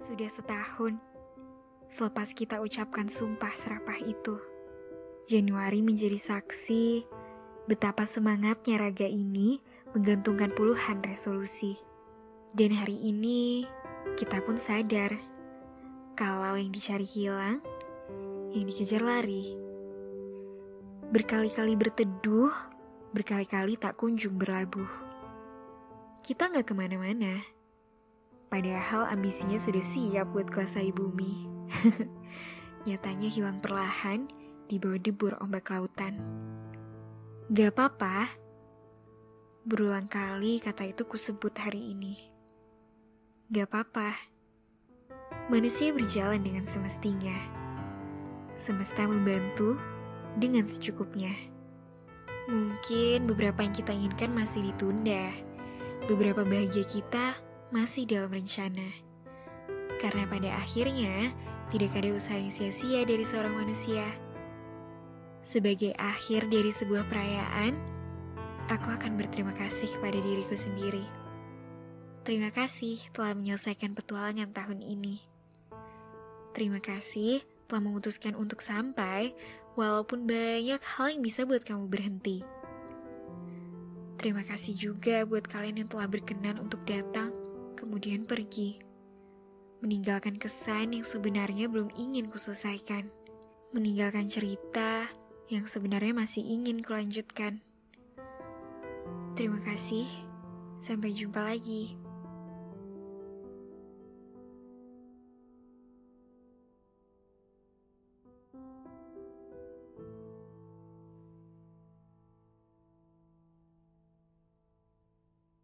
Sudah setahun selepas kita ucapkan sumpah serapah itu. Januari menjadi saksi betapa semangatnya raga ini menggantungkan puluhan resolusi. Dan hari ini kita pun sadar kalau yang dicari hilang, yang dikejar lari. Berkali-kali berteduh, berkali-kali tak kunjung berlabuh. Kita nggak ke mana-mana. Padahal ambisinya sudah siap buat kuasai bumi. Nyatanya hilang perlahan di bawah debur ombak lautan. Gak apa-apa. Berulang kali kata itu kusebut hari ini. Gak apa-apa. Manusia berjalan dengan semestinya. Semesta membantu dengan secukupnya. Mungkin beberapa yang kita inginkan masih ditunda. Beberapa bahagia kita masih dalam rencana. Karena pada akhirnya, tidak ada usaha yang sia-sia dari seorang manusia. Sebagai akhir dari sebuah perayaan, aku akan berterima kasih kepada diriku sendiri. Terima kasih telah menyelesaikan petualangan tahun ini. Terima kasih telah memutuskan untuk sampai, walaupun banyak hal yang bisa buat kamu berhenti. Terima kasih juga buat kalian yang telah berkenan untuk datang kemudian pergi. Meninggalkan kesan yang sebenarnya belum ingin kuselesaikan. Meninggalkan cerita yang sebenarnya masih ingin kulanjutkan. Terima kasih. Sampai jumpa lagi.